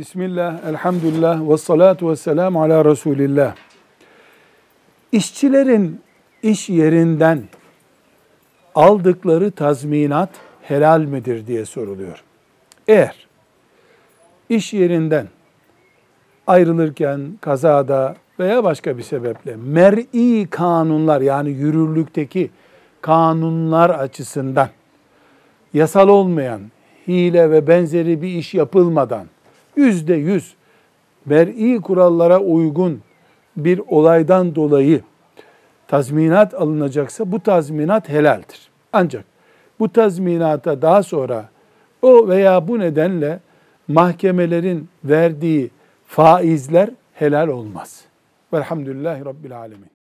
Bismillah, elhamdülillah, ve salatu ve selamu ala Resulillah. İşçilerin iş yerinden aldıkları tazminat helal midir diye soruluyor. Eğer iş yerinden ayrılırken kazada veya başka bir sebeple mer'i kanunlar yani yürürlükteki kanunlar açısından yasal olmayan hile ve benzeri bir iş yapılmadan yüzde yüz mer'i kurallara uygun bir olaydan dolayı tazminat alınacaksa bu tazminat helaldir. Ancak bu tazminata daha sonra o veya bu nedenle mahkemelerin verdiği faizler helal olmaz. Velhamdülillahi Rabbil Alemin.